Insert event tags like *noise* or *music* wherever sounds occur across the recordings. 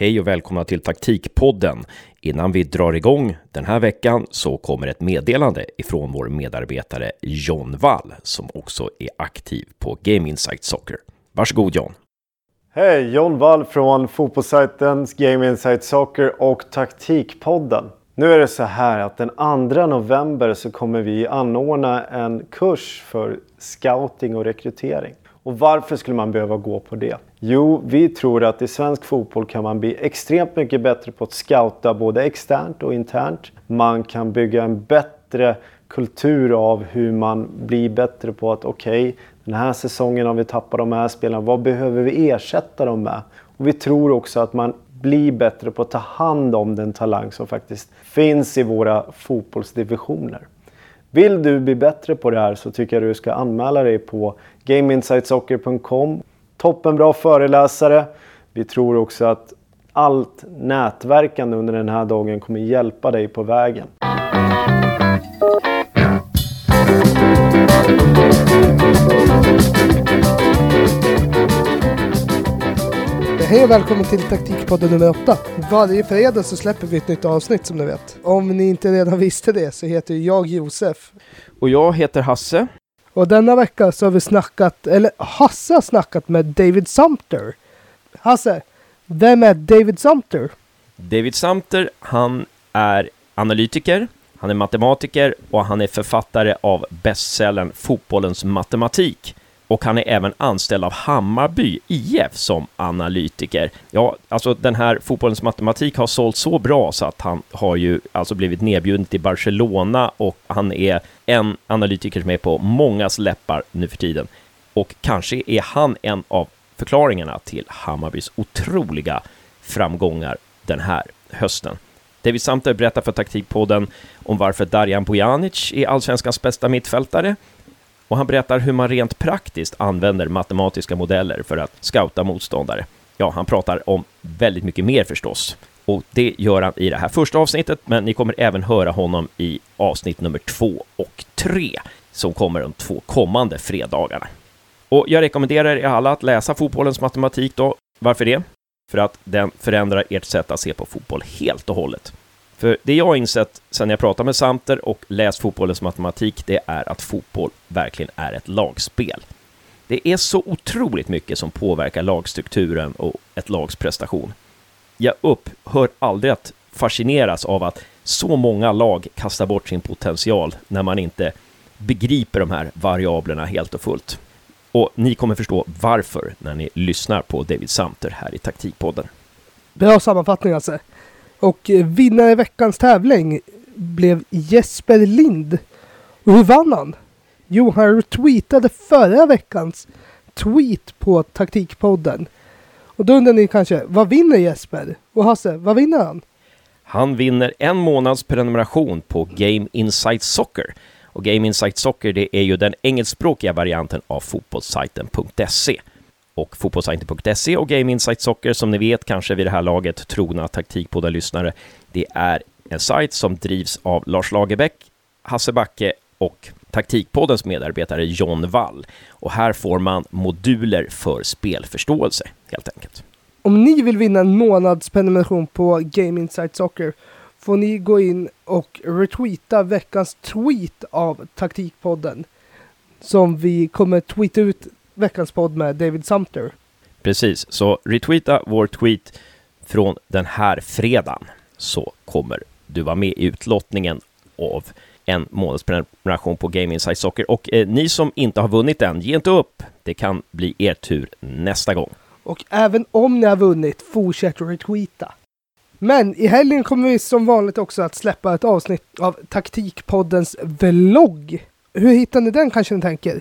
Hej och välkomna till Taktikpodden. Innan vi drar igång den här veckan så kommer ett meddelande ifrån vår medarbetare John Wall som också är aktiv på Game Insight Soccer. Varsågod John. Hej, John Wall från Fotbollssajten Game Insight Soccer och Taktikpodden. Nu är det så här att den 2 november så kommer vi anordna en kurs för scouting och rekrytering. Och varför skulle man behöva gå på det? Jo, vi tror att i svensk fotboll kan man bli extremt mycket bättre på att scouta både externt och internt. Man kan bygga en bättre kultur av hur man blir bättre på att okej, okay, den här säsongen har vi tappat de här spelarna. Vad behöver vi ersätta dem med? Och vi tror också att man blir bättre på att ta hand om den talang som faktiskt finns i våra fotbollsdivisioner. Vill du bli bättre på det här så tycker jag du ska anmäla dig på gameinsightsoccer.com. Toppenbra föreläsare. Vi tror också att allt nätverkande under den här dagen kommer hjälpa dig på vägen. Hej och välkommen till Taktikpodden nummer 8. Varje fredag så släpper vi ett nytt avsnitt som ni vet. Om ni inte redan visste det så heter jag Josef. Och jag heter Hasse. Och denna vecka så har vi snackat, eller Hasse har snackat med David Sumter. Hasse, vem är David Sumter? David Sumter, han är analytiker, han är matematiker och han är författare av bestsellern Fotbollens matematik och han är även anställd av Hammarby IF som analytiker. Ja, alltså den här fotbollens matematik har sålt så bra så att han har ju alltså blivit nedbjuden till Barcelona och han är en analytiker som är på mångas läppar nu för tiden. Och kanske är han en av förklaringarna till Hammarbys otroliga framgångar den här hösten. David Samter berättar för Taktikpodden om varför Darjan Bojanic är allsvenskans bästa mittfältare och han berättar hur man rent praktiskt använder matematiska modeller för att scouta motståndare. Ja, han pratar om väldigt mycket mer förstås. Och det gör han i det här första avsnittet, men ni kommer även höra honom i avsnitt nummer två och tre som kommer de två kommande fredagarna. Och jag rekommenderar er alla att läsa Fotbollens matematik då. Varför det? För att den förändrar ert sätt att se på fotboll helt och hållet. För det jag har insett sen jag pratat med Santer och läst fotbollens matematik, det är att fotboll verkligen är ett lagspel. Det är så otroligt mycket som påverkar lagstrukturen och ett lags prestation. Jag upphör aldrig att fascineras av att så många lag kastar bort sin potential när man inte begriper de här variablerna helt och fullt. Och ni kommer förstå varför när ni lyssnar på David Samter här i Taktikpodden. Bra sammanfattning alltså. Och vinnare i veckans tävling blev Jesper Lind. Och hur vann han? Jo, han retweetade förra veckans tweet på Taktikpodden. Och då undrar ni kanske, vad vinner Jesper? Och Hasse, vad vinner han? Han vinner en månads prenumeration på Game Insight Soccer. Och Game Insight Soccer, det är ju den engelskspråkiga varianten av fotbollssajten.se och fotbollssajten.se och Game Insight Soccer som ni vet kanske vid det här laget trogna taktikpoddar-lyssnare. Det är en sajt som drivs av Lars Lagerbäck, Hasse Backe och Taktikpoddens medarbetare John Wall. Och här får man moduler för spelförståelse helt enkelt. Om ni vill vinna en månads prenumeration på Game Insight Soccer får ni gå in och retweeta veckans tweet av Taktikpodden som vi kommer tweeta ut veckans podd med David Sumter. Precis, så retweeta vår tweet från den här fredagen så kommer du vara med i utlottningen av en månadsprenumeration på Game Insight Soccer. Och eh, ni som inte har vunnit än, ge inte upp. Det kan bli er tur nästa gång. Och även om ni har vunnit, fortsätt retweeta. Men i helgen kommer vi som vanligt också att släppa ett avsnitt av Taktikpoddens vlogg. Hur hittar ni den kanske ni tänker?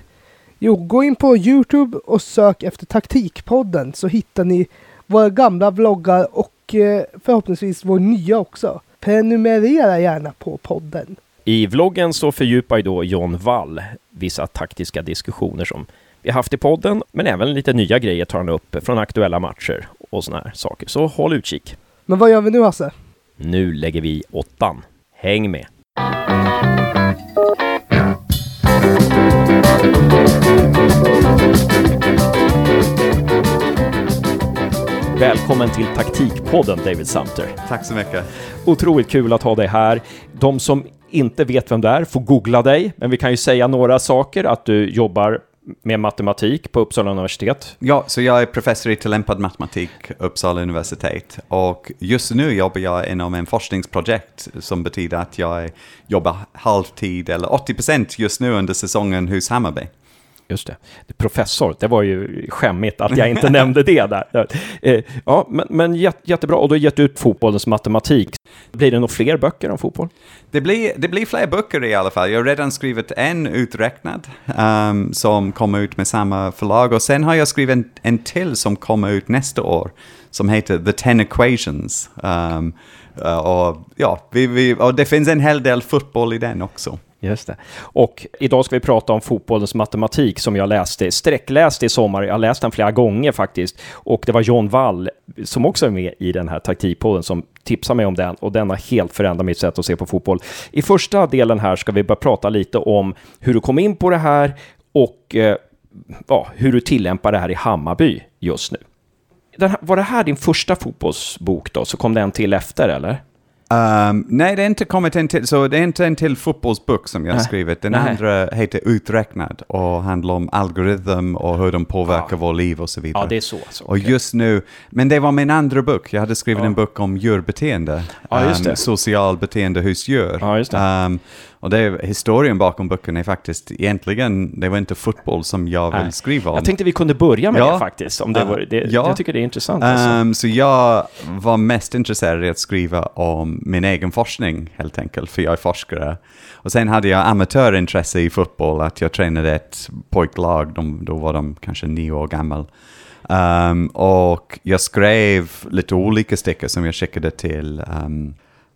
Jo, gå in på Youtube och sök efter Taktikpodden så hittar ni våra gamla vloggar och eh, förhoppningsvis vår nya också. Prenumerera gärna på podden. I vloggen så fördjupar ju då John Wall vissa taktiska diskussioner som vi haft i podden, men även lite nya grejer tar han upp från aktuella matcher och såna här saker. Så håll utkik. Men vad gör vi nu Hasse? Nu lägger vi åttan. Häng med! Välkommen till Taktikpodden David Sumter. Tack så mycket. Otroligt kul att ha dig här. De som inte vet vem du är får googla dig, men vi kan ju säga några saker. Att du jobbar med matematik på Uppsala universitet. Ja, så jag är professor i tillämpad matematik, Uppsala universitet. Och just nu jobbar jag inom en forskningsprojekt som betyder att jag jobbar halvtid, eller 80 procent just nu under säsongen hos Hammarby. Just det. Professor, det var ju skämmigt att jag inte nämnde det där. *laughs* Eh, ja, men, men jättebra. Och du har gett ut fotbollens matematik. Blir det nog fler böcker om fotboll? Det blir, det blir fler böcker i alla fall. Jag har redan skrivit en uträknad um, som kommer ut med samma förlag. Och sen har jag skrivit en, en till som kommer ut nästa år som heter The Ten Equations. Um, och, ja, vi, vi, och det finns en hel del fotboll i den också. Just det. Och idag ska vi prata om fotbollens matematik som jag läste, sträckläste i sommar. Jag har läst den flera gånger faktiskt. Och det var John Wall som också är med i den här taktikpodden som tipsade mig om den och den har helt förändrat mitt sätt att se på fotboll. I första delen här ska vi börja prata lite om hur du kom in på det här och eh, ja, hur du tillämpar det här i Hammarby just nu. Den, var det här din första fotbollsbok då, så kom det en till efter eller? Um, nej, det är inte kommit en till, så det är inte en till fotbollsbok som jag har skrivit. Den nej. andra heter Uträknad och handlar om algoritm och hur de påverkar ja. vår liv och så vidare. Ja, det är så. Okay. Och just nu, men det var min andra bok. Jag hade skrivit ja. en bok om djurbeteende. Ja. Um, social beteende hos djur. Ja, just det. Um, och det, historien bakom boken är faktiskt egentligen, det var inte fotboll som jag vill skriva om. Jag tänkte vi kunde börja med ja. det faktiskt. Om det var, det, ja. Jag tycker det är intressant. Alltså. Um, så jag var mest intresserad i att skriva om min egen forskning helt enkelt, för jag är forskare. Och sen hade jag amatörintresse i fotboll, att jag tränade ett pojklag, de, då var de kanske nio år gamla. Um, och jag skrev lite olika stickor som jag skickade till um,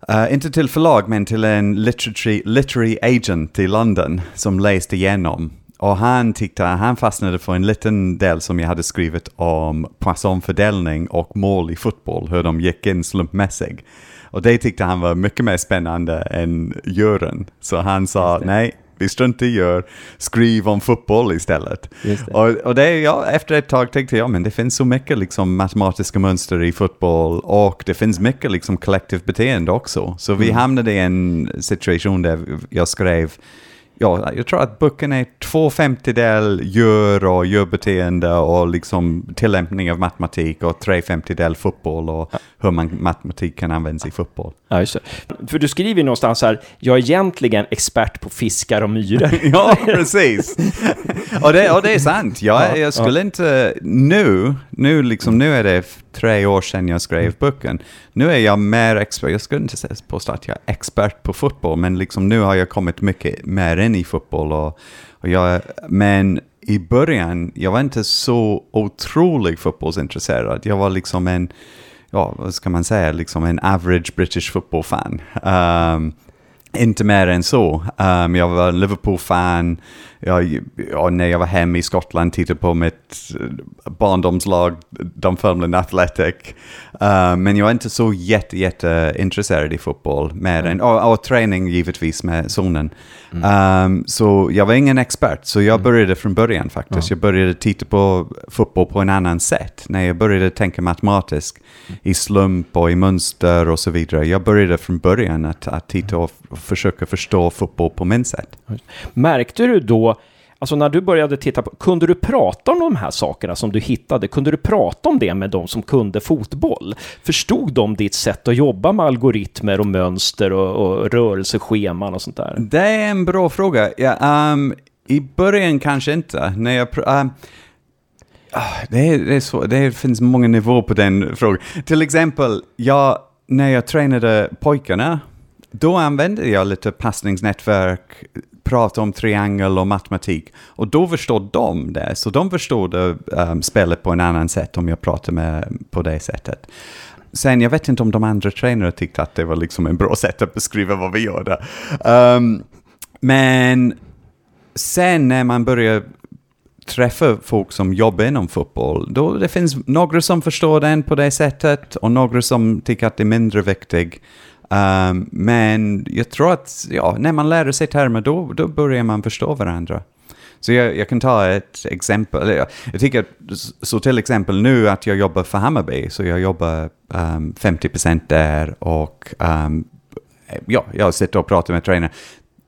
Uh, inte till förlag, men till en literary, literary agent i London som läste igenom. Och han tyckte, han fastnade för en liten del som jag hade skrivit om poissonfördelning och mål i fotboll, hur de gick in slumpmässigt. Och det tyckte han var mycket mer spännande än juryn. Så han sa, nej, vi struntar i gör, skriv om fotboll istället. Det. Och, och det, ja, efter ett tag tänkte jag, men det finns så mycket liksom, matematiska mönster i fotboll och det finns mycket liksom, kollektivt beteende också. Så vi mm. hamnade i en situation där jag skrev ja, jag tror att boken är två femtedel djur och djurbeteende och liksom tillämpning av matematik och tre femtedel fotboll och hur man, matematik kan användas i fotboll. Ja, just det. För du skriver någonstans här, jag är egentligen expert på fiskar och myror. *laughs* ja, precis. och, det, och det är sant. Jag, ja, jag skulle inte, nu, nu, liksom, nu är det tre år sedan jag skrev boken. Nu är jag mer expert, jag skulle inte påstå att jag är expert på fotboll, men liksom nu har jag kommit mycket mer in i fotboll. Och, och jag, men i början, jag var inte så otroligt fotbollsintresserad. Jag var liksom en, ja, vad ska man säga, liksom en average British football-fan. Um, inte mer än så. Um, jag var Liverpool-fan. Jag, jag, när jag var hemma i Skottland tittade på mitt barndomslag, Dunfermline Athletic. Um, men jag är inte så jätte, jätte intresserad i fotboll. Mer mm. än, och, och, träning givetvis med sonen. Mm. Um, så jag var ingen expert, så jag mm. började från början faktiskt. Mm. Jag började titta på fotboll på en annan sätt. När jag började tänka matematiskt mm. i slump och i mönster och så vidare. Jag började från början att, att titta och försöka förstå fotboll på min sätt. Märkte du då Alltså när du började titta på, kunde du prata om de här sakerna som du hittade? Kunde du prata om det med de som kunde fotboll? Förstod de ditt sätt att jobba med algoritmer och mönster och, och rörelsescheman och sånt där? Det är en bra fråga. Ja, um, I början kanske inte. När jag, um, det, är, det, är så, det finns många nivåer på den frågan. Till exempel, jag, när jag tränade pojkarna då använde jag lite passningsnätverk, prata om triangel och matematik. Och då förstår de det, så de förstår um, eh, spelet på en annan sätt om jag pratar med på det sättet. Sen, jag vet inte om de andra tränarna tyckte att det var liksom en bra sätt att beskriva vad vi gjorde. Um, men sen när man börjar träffa folk som jobbar inom fotboll, då det finns några som förstår den på det sättet och några som tycker att det är mindre viktigt. Um, men jag tror att ja, när man lär sig termer då, då börjar man förstå varandra. Så jag, jag kan ta ett exempel. Jag, jag tycker att, så till exempel nu att jag jobbar för Hammarby, så jag jobbar ehm, um, 50% där och um, ja, jag sitter och pratar med tränare.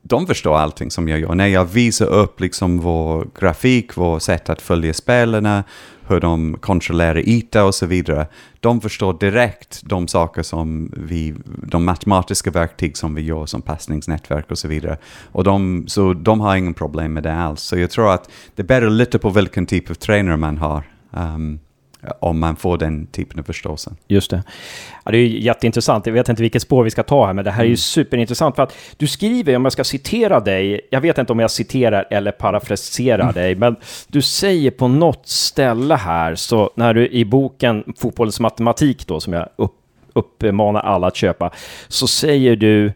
De förstår allting som jag gör. När jag visar upp liksom vår grafik, vårt sätt att följa spelarna, hur de kontrollerar yta och så vidare. De förstår direkt de saker som vi, de matematiska verktyg som vi gör som passningsnätverk och så vidare. Och de, så de har ingen problem med det alls. Så jag tror att det beror lite på vilken typ av tränare man har. Um, om man får den typen av förståelse. Just det. Ja, det är jätteintressant. Jag vet inte vilket spår vi ska ta här, men det här är ju mm. superintressant. För att du skriver, om jag ska citera dig, jag vet inte om jag citerar eller parafraserar mm. dig, men du säger på något ställe här, så när du i boken Fotbollens matematik då, som jag upp, uppmanar alla att köpa, så säger du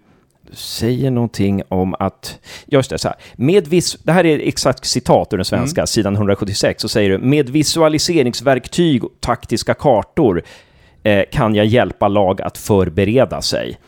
säger någonting om att, just det, så här, med vis, det här är exakt citat ur den svenska, mm. sidan 176, så säger du, med visualiseringsverktyg och taktiska kartor eh, kan jag hjälpa lag att förbereda sig.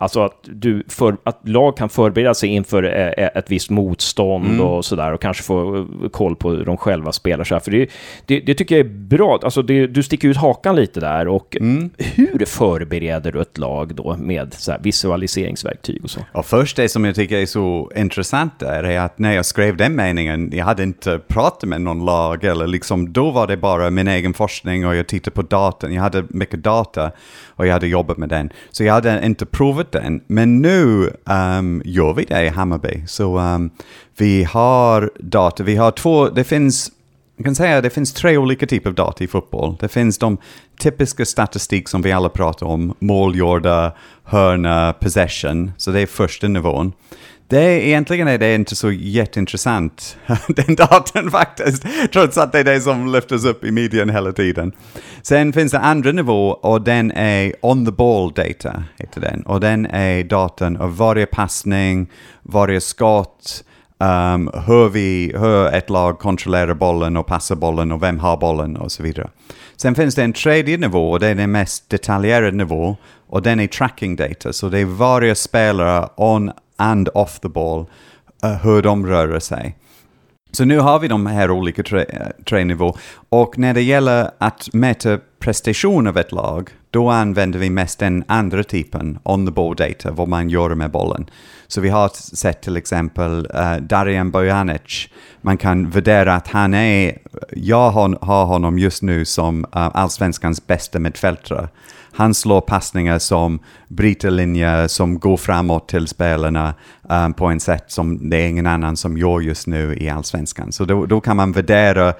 Alltså att, du för, att lag kan förbereda sig inför eh, eh, ett visst motstånd mm. och sådär och kanske få eh, koll på hur de själva spelar. Så här. För det, det, det, tycker jag är bra. Alltså det, du sticker ut hakan lite där. Och mm. hur förbereder du ett lag då med så visualiseringsverktyg och så? Och först det som jag tycker är så intressant där är att när jag skrev den meningen, jag hade inte pratat med någon lag eller liksom då var det bara min egen forskning och jag tittade på datan. Jag hade mycket data och jag hade jobbat med den. Så jag hade inte provat den. Men nu um, gör vi det i Hammarby. Så um, vi har data, vi har två, det finns man kan säga att det finns tre olika typer av data i fotboll. Det finns de typiska statistik som vi alla pratar om, målgjorda, hörna, possession, så det är första nivån. Det är, egentligen är det inte så jätteintressant, *laughs* den datan faktiskt, trots att det är det som lyftes upp i medien hela tiden. Sen finns det andra nivå och den är on the ball data, heter den. Och den är datan av varje passning, varje skott, Ehm, um, hur, vi, hur ett lag kontrollerar bollen och passar bollen och vem har bollen och så vidare. Sen finns det en tredje nivå och det är den mest detaljerade nivå och den är tracking data. Så det är varje spelare on and off the ball, uh, hur de rör sig. Så nu har vi de här olika tre, eh, tre nivåer. Och när det gäller att mäta prestation av ett lag, då använder vi mest den andra typen, on the ball data, vad man gör med bollen. Så vi har sett till exempel eh, uh, Darijan Bojanic. Man kan värdera att han är, jag har, honom just nu som uh, allsvenskans bästa mittfältare. Han slår passningar som bryter linjer, som går framåt till spelarna um, på en sätt som det är ingen annan som gör just nu i allsvenskan. Så då, då kan man värdera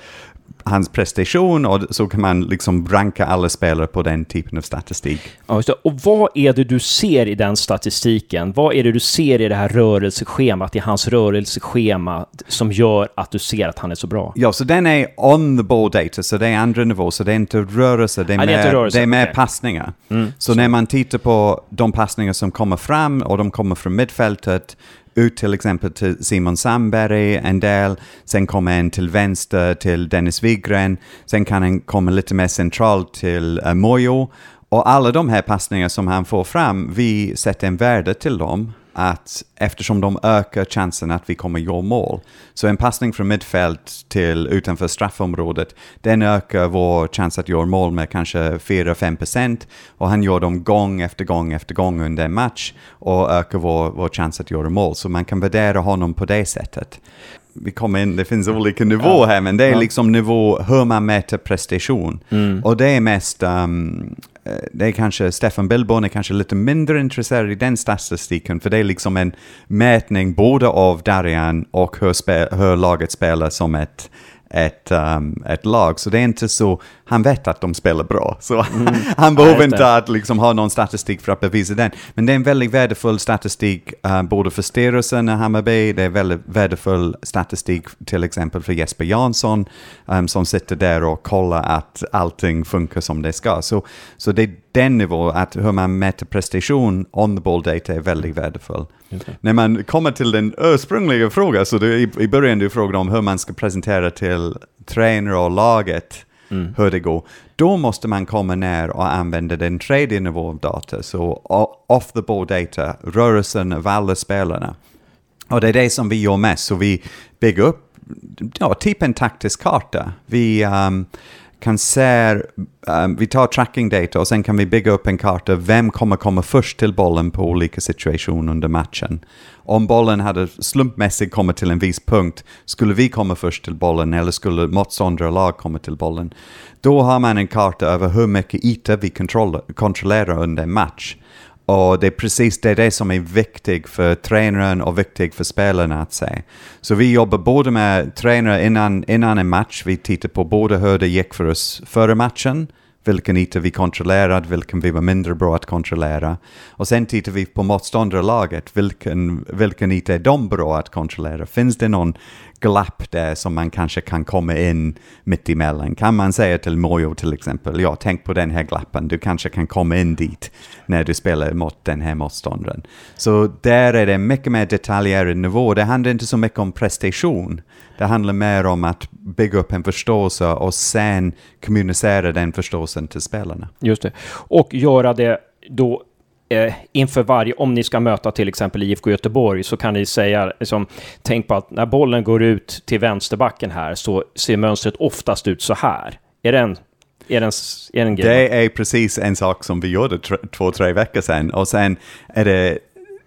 hans prestation och så kan man liksom ranka alla spelare på den typen av statistik. Ja, och vad är det du ser i den statistiken? Vad är det du ser i det här rörelseschemat, i hans rörelseschema, som gör att du ser att han är så bra? Ja, så den är on the ball data, så det är andra nivå, så det är inte rörelse, det är, ja, mer, det är, rörelse. Det är mer okay. passningar. Mm, så, så när man tittar på de passningar som kommer fram och de kommer från mittfältet, ut till exempel till Simon Sandberg en del, sen kommer en till vänster till Dennis Wigren, sen kan han komma lite mer centralt till eh, uh, Mojo. Och alla de här passningarna som han får fram, vi sätter en värde till dem att eftersom de ökar chansen att vi kommer göra mål. Så en passning från mittfält till utanför straffområdet, den ökar vår chans att göra mål med kanske 4-5% och han gör dem gång efter gång efter gång under en match och ökar vår, vår chans att göra mål. Så man kan värdera honom på det sättet vi kommer in, det finns olika nivåer här, men det är liksom nivå hur man mäter prestation. Mm. Och det är mest um, det är kanske, Stefan Billborn är kanske lite mindre intresserad i den statistiken, för det är liksom en mätning både av Darian och hur, spe, hur laget spelar som ett, ett, um, ett lag. Så det är inte så, han vet att de spelar bra, så mm. *laughs* han behöver inte att liksom ha någon statistik för att bevisa den. Men det är en väldigt värdefull statistik uh, både för styrelsen i Hammarby, det är väldigt värdefull statistik till exempel för Jesper Jansson um, som sitter där och kollar att allting funkar som det ska. Så, så det är den nivån, att hur man mäter prestation on the ball data är väldigt värdefull. Okay. När man kommer till den ursprungliga frågan, så det, i, i början du frågade om hur man ska presentera till tränare och laget, mm. hur det går. Då måste man komma ner och använda den tredje nivån av data, så off the ball data, rörelsen av alla spelarna. Och det är det som vi gör mest, så vi bygger upp ja, typ en taktisk karta. Vi um, kan se, eh, um, vi tar tracking data och sen kan vi bygga upp en karta, vem kommer komma först till bollen på olika situationer under matchen. Om bollen hade slumpmässigt kommit till en viss punkt, skulle vi komma först till bollen eller skulle motståndarlag komma till bollen? Då har man en karta över hur mycket yta vi kontrollerar under en match. Och det är precis det, det som är viktigt för tränaren och viktigt för spelarna att se. Så vi jobbar både med tränare innan, innan en match, vi tittar på både hur det gick för oss före matchen, vilken yta vi kontrollerade, vilken vi var mindre bra att kontrollera. Och sen tittar vi på motståndarlaget, vilken, vilken yta är de bra att kontrollera? Finns det någon glapp där som man kanske kan komma in mitt emellan? Kan man säga till Mojo till exempel, ja, tänk på den här glappen, du kanske kan komma in dit när du spelar mot den här motståndaren. Så där är det mycket mer detaljerad nivå. Det handlar inte så mycket om prestation. Det handlar mer om att bygga upp en förståelse och sen kommunicera den förståelsen till spelarna. Just det. Och göra det då eh, inför varje, om ni ska möta till exempel IFK Göteborg, så kan ni säga, liksom, tänk på att när bollen går ut till vänsterbacken här, så ser mönstret oftast ut så här. Är det en är den, är den det är precis en sak som vi gjorde två, tre veckor sedan. Och sen är det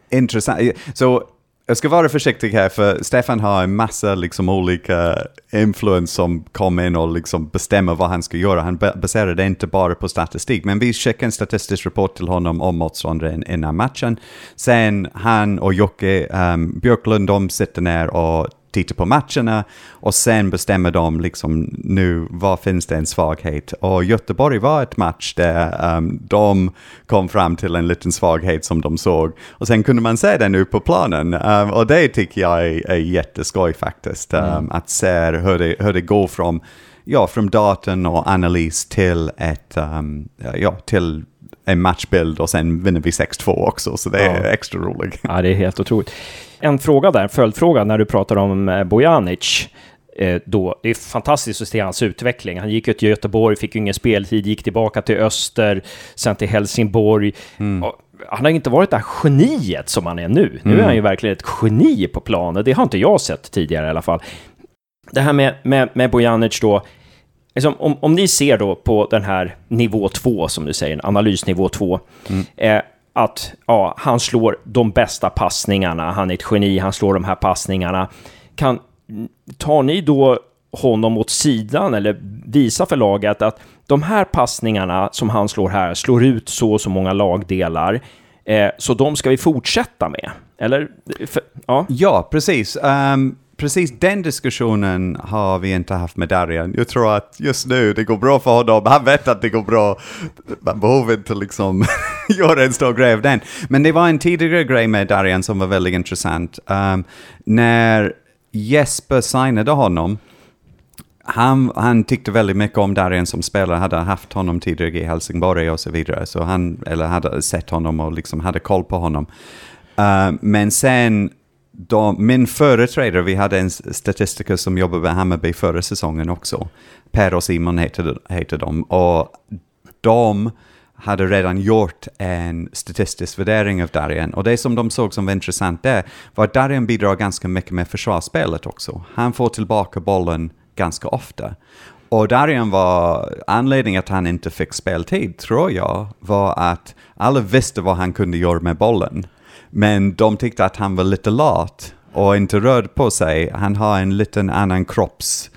intressant. Så jag ska vara försiktig här, för Stefan har en massa liksom, olika influenser som kommer in och liksom bestämmer vad han ska göra. Han baserar det inte bara på statistik, men vi skickar en statistisk rapport till honom om motståndaren innan matchen. Sen han och Jocke um, Björklund, de sitter ner och tittar på matcherna och sen bestämmer de liksom nu, var finns det en svaghet? Och Göteborg var ett match där um, de kom fram till en liten svaghet som de såg. Och sen kunde man se det nu på planen. Um, och det tycker jag är, är jätteskoj faktiskt. Um, mm. Att se hur det, hur det går från, ja, från datorn och analys till ett, um, ja, till en matchbild och sen vinner vi 6-2 också, så det är extra roligt. Ja, det är helt otroligt. En fråga där, en följdfråga, när du pratar om eh, Bojanic. Eh, då, det är fantastiskt att se hans utveckling. Han gick ju till Göteborg, fick ju ingen speltid, gick tillbaka till Öster, sen till Helsingborg. Mm. Han har inte varit det här geniet som han är nu. Nu mm. är han ju verkligen ett geni på planen. Det har inte jag sett tidigare i alla fall. Det här med, med, med Bojanic då, liksom, om, om ni ser då på den här nivå 2, som du säger, analysnivå 2, mm. eh, att ja, han slår de bästa passningarna, han är ett geni, han slår de här passningarna. Kan, tar ni då honom åt sidan eller visa för laget att de här passningarna som han slår här slår ut så och så många lagdelar, eh, så de ska vi fortsätta med? Eller? För, ja. ja, precis. Um, precis den diskussionen har vi inte haft med Darian. Jag tror att just nu det går bra för honom. Han vet att det går bra. Man behöver inte liksom *laughs* göra en stor grej av den. Men det var en tidigare grej med Darian som var väldigt intressant. Um, när Jesper signade honom, han, han tyckte väldigt mycket om Darian som spelare, hade haft honom tidigare i Helsingborg och så vidare. Så han, eller hade sett honom och liksom hade koll på honom. Uh, men sen de, min företrädare, vi hade en statistiker som jobbade med Hammarby förra säsongen också. Per och Simon heter, heter de. Och de hade redan gjort en statistisk värdering av Darien. Och det som de såg som var intressant där var att Darien bidrar ganska mycket med försvarsspelet också. Han får tillbaka bollen ganska ofta. Och Darien var, anledningen att han inte fick speltid, tror jag, var att alla visste vad han kunde göra med bollen. Men de tyckte att han var lite lat och inte rörde på sig. Han har en liten annan kropps...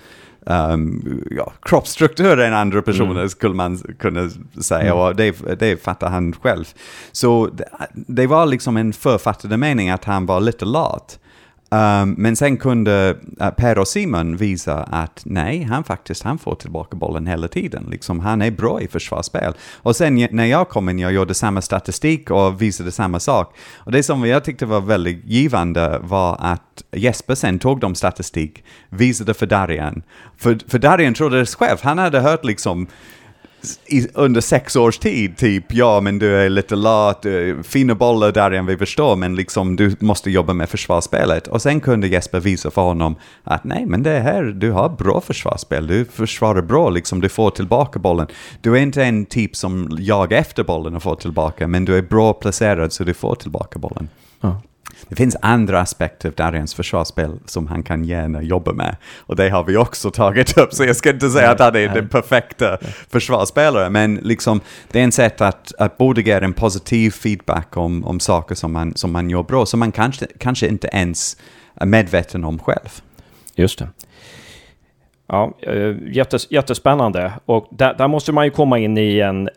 Um, ja, kroppsstruktur än andra personer mm. skulle man kunna säga mm. och det, det fattar han själv. Så det, det var liksom en författade mening att han var lite lat. Um, men sen kunde uh, Per och Simon visa att nej, han faktiskt han får tillbaka bollen hela tiden. Liksom, han är bra i försvarsspel. Och sen när jag kom in, jag gjorde samma statistik och visade samma sak. Och det som jag tyckte var väldigt givande var att Jesper sen tog de statistik, visade för Darian. För, för Darian trodde det själv, han hade hört liksom i, under sex års tid, typ, ja men du är lite lat, fina bollar där än vi förstår, men liksom du måste jobba med försvarsspelet. Och sen kunde Jesper visa för honom att nej, men det här, du har bra försvarsspel, du försvarar bra, liksom du får tillbaka bollen. Du är inte en typ som jagar efter bollen och får tillbaka, men du är bra placerad så du får tillbaka bollen. Ja. Det finns andra aspekter av Darians försvarsspel som han kan gärna jobba med. Och det har vi också tagit upp, så jag ska inte säga att han är den perfekta försvarsspelaren. men liksom, det är en sätt att, att både ge en positiv feedback om, om saker som man, som man gör bra, som man kanske, kanske inte ens är medveten om själv. Just det. Ja, eh, jättes, jättespännande. Och där, där, måste man ju komma in i en...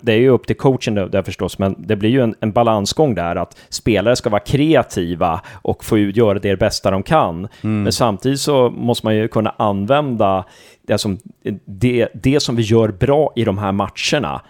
Det är ju upp till coachen där förstås, men det blir ju en, en balansgång där att spelare ska vara kreativa och få göra det bästa de kan. Mm. Men samtidigt så måste man ju kunna använda det som, det, det som vi gör bra i de här matcherna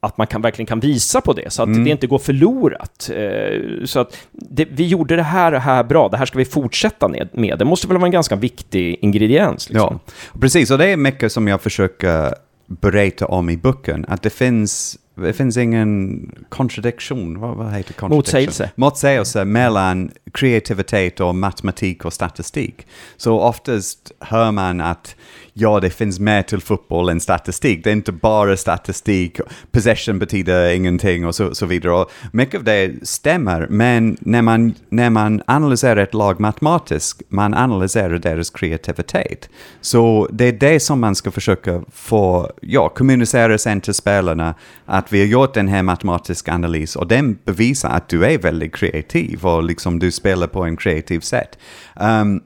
att man kan, verkligen kan visa på det, så att mm. det inte går förlorat. Eh, så att det, vi gjorde det här och här bra, det här ska vi fortsätta med. Det måste väl vara en ganska viktig ingrediens? Liksom. Ja, precis. Och det är mycket som jag försöker berätta om i boken, att det finns det finns ingen kontradiktion, vad, vad heter kontradiktion? Motsägelse. Motsägelse mellan kreativitet och matematik och statistik. Så oftast hör man att ja, det finns mer till fotboll än statistik. Det är inte bara statistik, possession betyder ingenting och så, så vidare. Och mycket av det stämmer, men när man, när man analyserar ett lag matematiskt, man analyserar deras kreativitet. Så det är det som man ska försöka få, ja, kommunicera sen till spelarna, att vi har gjort den här matematiska analysen och den bevisar att du är väldigt kreativ och liksom du spelar på en kreativ sätt. Um,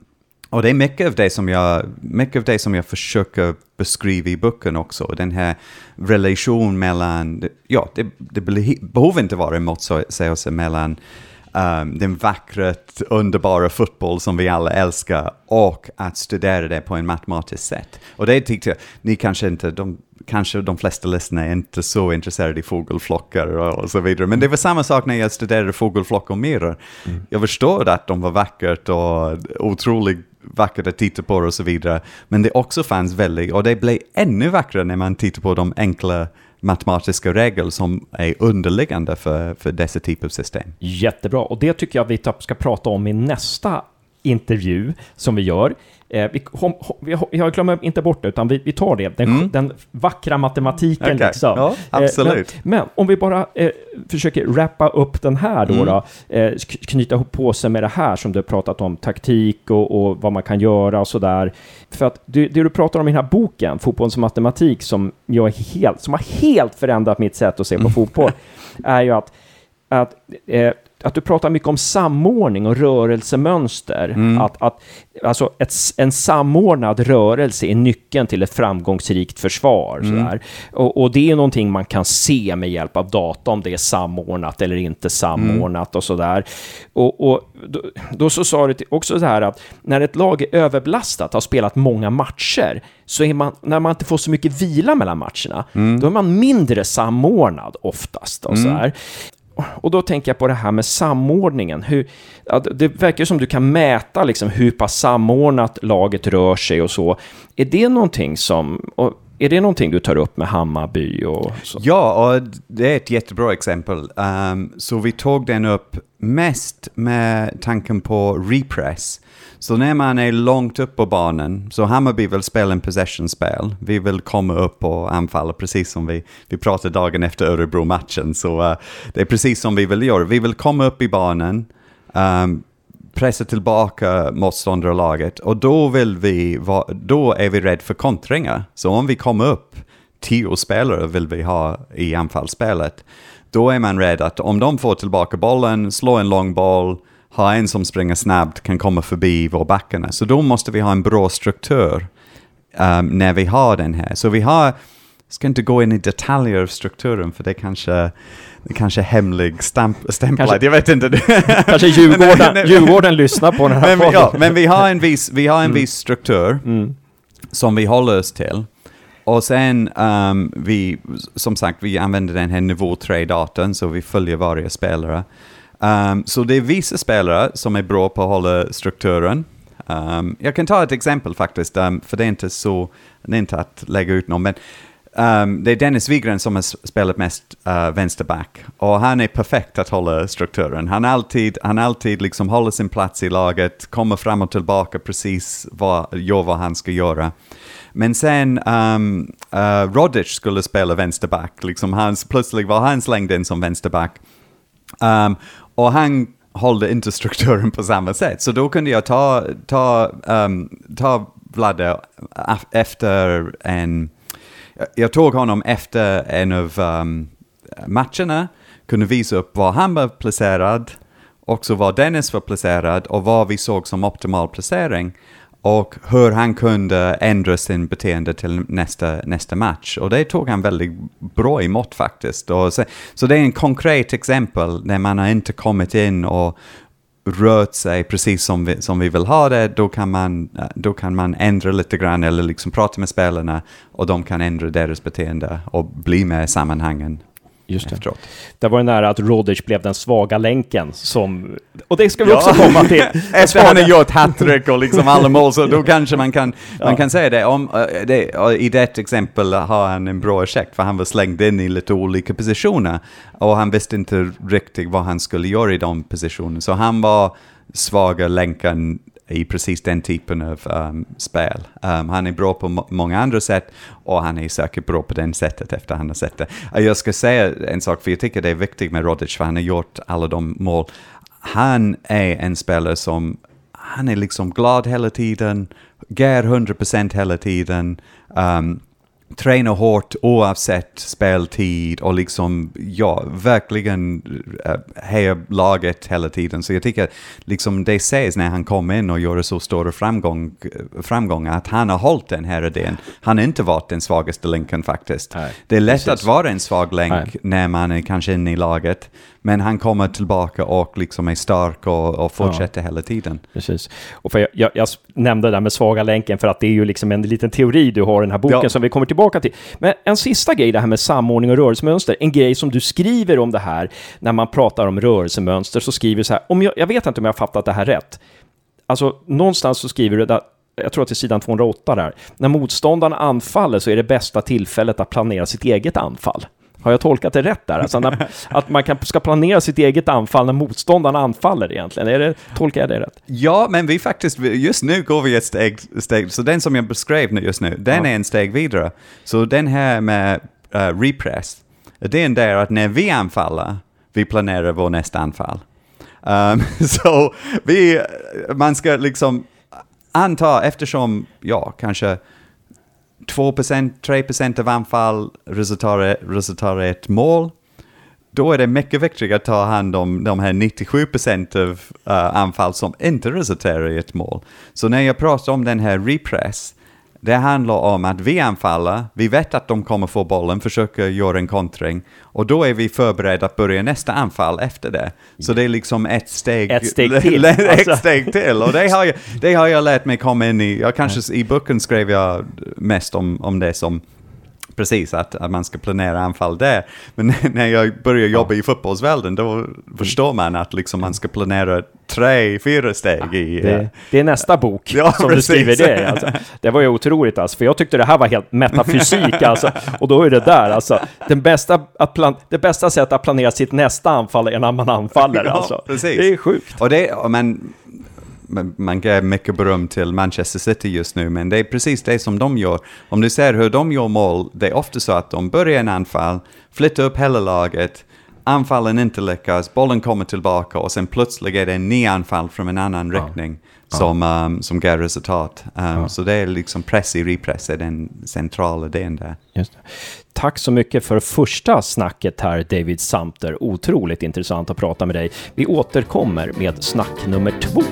och det är mycket av det som jag, mycket av det som jag försöker beskriva i boken också. Den här relationen mellan, ja, det, det behöver inte vara en motsägelse mellan um, den vackra, underbara fotboll som vi alla älskar och att studera det på en matematisk sätt. Och det tyckte jag, ni kanske inte, de, kanske de flesta lyssnare är inte så intresserade i fågelflockar och, och så vidare, men det var samma sak när jag studerade fågelflockar och myror. Mm. Jag förstod att de var vackert och otroligt vackert att titta på och så vidare. Men det också fanns väldigt, och det blev ännu vackrare när man tittar på de enkla matematiska regler som är underliggande för, för dessa typer av system. Jättebra, och det tycker jag vi ska prata om i nästa intervju som vi gör. Eh, vi, hom, vi, jag glömmer inte bort det, utan vi, vi tar det. Den, mm. den vackra matematiken. Okay. Liksom. Ja, absolut. Eh, men, men, om vi bara eh, försöker wrappa upp den här då, mm. då eh, knyta ihop på sig med det här som du har pratat om, taktik och, och vad man kan göra och sådär. För att det, det, du pratar om i den här boken, Fotbollens matematik, som, jag helt, som har helt förändrat mitt sätt att se på mm. fotboll, *laughs* är ju att, att eh, att du pratar mycket om samordning och rörelsemönster. Mm. Att, att, alltså ett, en samordnad rörelse är nyckeln till ett framgångsrikt försvar. Mm. Och, och, det är någonting man kan se med hjälp av data, om det är samordnat eller inte samordnat mm. och sådär. Och, och då, då, så sa du också så här att när ett lag är överbelastat, har spelat många matcher, så är man, när man inte får så mycket vila mellan matcherna, mm. då är man mindre samordnad oftast. Och så mm. här och då tänker jag på det här med samordningen. Hur, det verkar som du kan mäta liksom hur pass samordnat laget rör sig och så. Är det någonting som... är det någonting du tar upp med Hammarby? Och så? Ja, och det är ett jättebra exempel. Um, så vi tog den upp mest med tanken på repress. Så när man är långt upp på banan, så Hammarby vill spela en possession-spel. Vi vill komma upp och anfalla, precis som vi, vi pratade dagen efter Örebro-matchen. Så uh, det är precis som vi vill göra. Vi vill komma upp i banan, um, pressa tillbaka motståndarlaget och då, vill vi va, då är vi rädda för kontringar. Så om vi kommer upp, tio spelare vill vi ha i anfallsspelet, då är man rädd att om de får tillbaka bollen, slår en lång boll, ha en som springer snabbt, kan komma förbi vår backarna. Så då måste vi ha en bra struktur um, när vi har den här. Så vi har, ska inte gå in i detaljer av strukturen för det kanske det kanske är hemlig stamp, stämplad, jag vet inte. *laughs* kanske Djurgården, Djurgården lyssnar på den här men, ja, men vi har en viss, vi har en mm. viss struktur mm. som vi håller oss till. Och sen, um, vi, som sagt, vi använder den här nivå 3-datorn, så vi följer varje spelare. Um, så det är vissa spelare som är bra på att hålla strukturen. Um, jag kan ta ett exempel faktiskt, um, för det är inte så, det är inte att lägga ut någon, men um, det är Dennis Wigren som har spelat mest uh, vänsterback. Och han är perfekt att hålla strukturen. Han alltid, han alltid liksom håller sin plats i laget, kommer fram och tillbaka precis vad, gör vad han ska göra. Men sen um, uh, Rodic skulle spela vänsterback, liksom hans, plötsligt var han slängd in som vänsterback. Um, och han hållde inte strukturen på samma sätt. Så då kunde jag ta, ta, um, ta Vladde efter en... Jag tog honom efter en av um, matcherna, kunde visa upp var han var placerad, också var Dennis var placerad och vad vi såg som optimal placering och hur han kunde ändra sin beteende till nästa, nästa match. Och det tog han väldigt bra emot faktiskt. Och så, så det är en konkret exempel när man har inte kommit in och rört sig precis som vi, som vi vill ha det, då kan, man, då kan man ändra lite grann eller liksom prata med spelarna och de kan ändra deras beteende och bli med i sammanhangen Just det. efteråt. Det var ju nära att Rodic blev den svaga länken som... Och det ska vi också komma till. *laughs* Efter han har gjort hattrick och liksom alla mål, så då *laughs* kanske man kan, man kan säga det. Om, eh, det. I det exempel har han en bra ursäkt, för han var slängd in i lite olika positioner. Och han visste inte riktigt vad han skulle göra i de positionerna. Så han var svaga länken i precis den typen av um, spel. Um, han är bra på må- många andra sätt och han är säkert bra på det sättet efter han har sett det. Uh, jag ska säga en sak, för jag tycker det är viktigt med Rodic, för han har gjort alla de mål. Han är en spelare som, han är liksom glad hela tiden, ger 100% hela tiden. Um, tränar hårt oavsett speltid och liksom, ja, verkligen uh, hejar laget hela tiden. Så jag tycker liksom det ses när han kommer in och gör så stora framgång, framgångar att han har hållit den här idén. Han har inte varit den svagaste länken faktiskt. Nej, det är lätt precis. att vara en svag länk Nej. när man är kanske inne i laget, men han kommer tillbaka och liksom är stark och, och fortsätter hela tiden. Precis. Och för jag, jag, jag nämnde det där med svaga länken för att det är ju liksom en liten teori du har i den här boken Ja. som vi kommer tillbaka till. Men en sista grej, det här med samordning och rörelsemönster. En grej som du skriver om det här när man pratar om rörelsemönster så skriver du så här, om jag, jag vet inte om jag har fattat det här rätt. Alltså någonstans så skriver du, där, jag tror att det är sidan 208 där, när motståndaren anfaller så är det bästa tillfället att planera sitt eget anfall. Har jag tolkat det rätt där? Alltså när, *laughs* att man kan, ska planera sitt eget anfall när motståndaren anfaller egentligen. Är det, tolkar jag det rätt? Ja, men vi faktiskt, just nu går vi ett steg, steg så den som jag beskrev just nu, den Ja. är en steg vidare. Så den här med uh, repress, det är där att när vi anfaller, vi planerar vår nästa anfall. Um, *laughs* så vi, man ska liksom anta, eftersom, ja, kanske 2%, 3% av anfall resulterar, resulterar i ett mål, då är det mycket viktigare att ta hand om de här 97% av uh, anfall som inte resulterar i ett mål. Så när jag pratar om den här repress, det handlar om att vi anfaller, vi vet att de kommer få bollen, försöker göra en kontring, och då är vi förberedda att börja nästa anfall efter det. Så det är liksom ett steg, Ett steg till, *laughs* ett alltså. steg till. Och det har, jag, det har jag lärt mig komma in i, jag kanske i boken skrev jag mest om, om det som Precis, att, att man ska planera anfall där. Men *laughs* när jag började jobba i fotbollsvärlden, då förstår man att liksom man ska planera tre, fyra steg i... eh, Det, det är nästa bok *laughs* Ja, som du precis. skriver det. Alltså. Det var ju otroligt alltså, för jag tyckte det här var helt metafysik *laughs* alltså. Och då är det där alltså. Den bästa att plan, det bästa sättet att planera sitt nästa anfall är när man anfaller Ja, alltså. precis. Det är sjukt. Och det, och man, ger mycket beröm till Manchester City just nu, men det är precis det som de gör. Om du ser hur de gör mål, det är ofta så att de börjar en anfall, flyttar upp hela laget, anfallen inte lyckas, bollen kommer tillbaka och sen plötsligt är det en ny anfall från en annan riktning som, um, som ger resultat. Um, Så det är liksom press i repress är den centrala delen där. Just det. Tack så mycket för första snacket här, David Samter. Otroligt intressant att prata med dig. Vi återkommer med snack nummer två.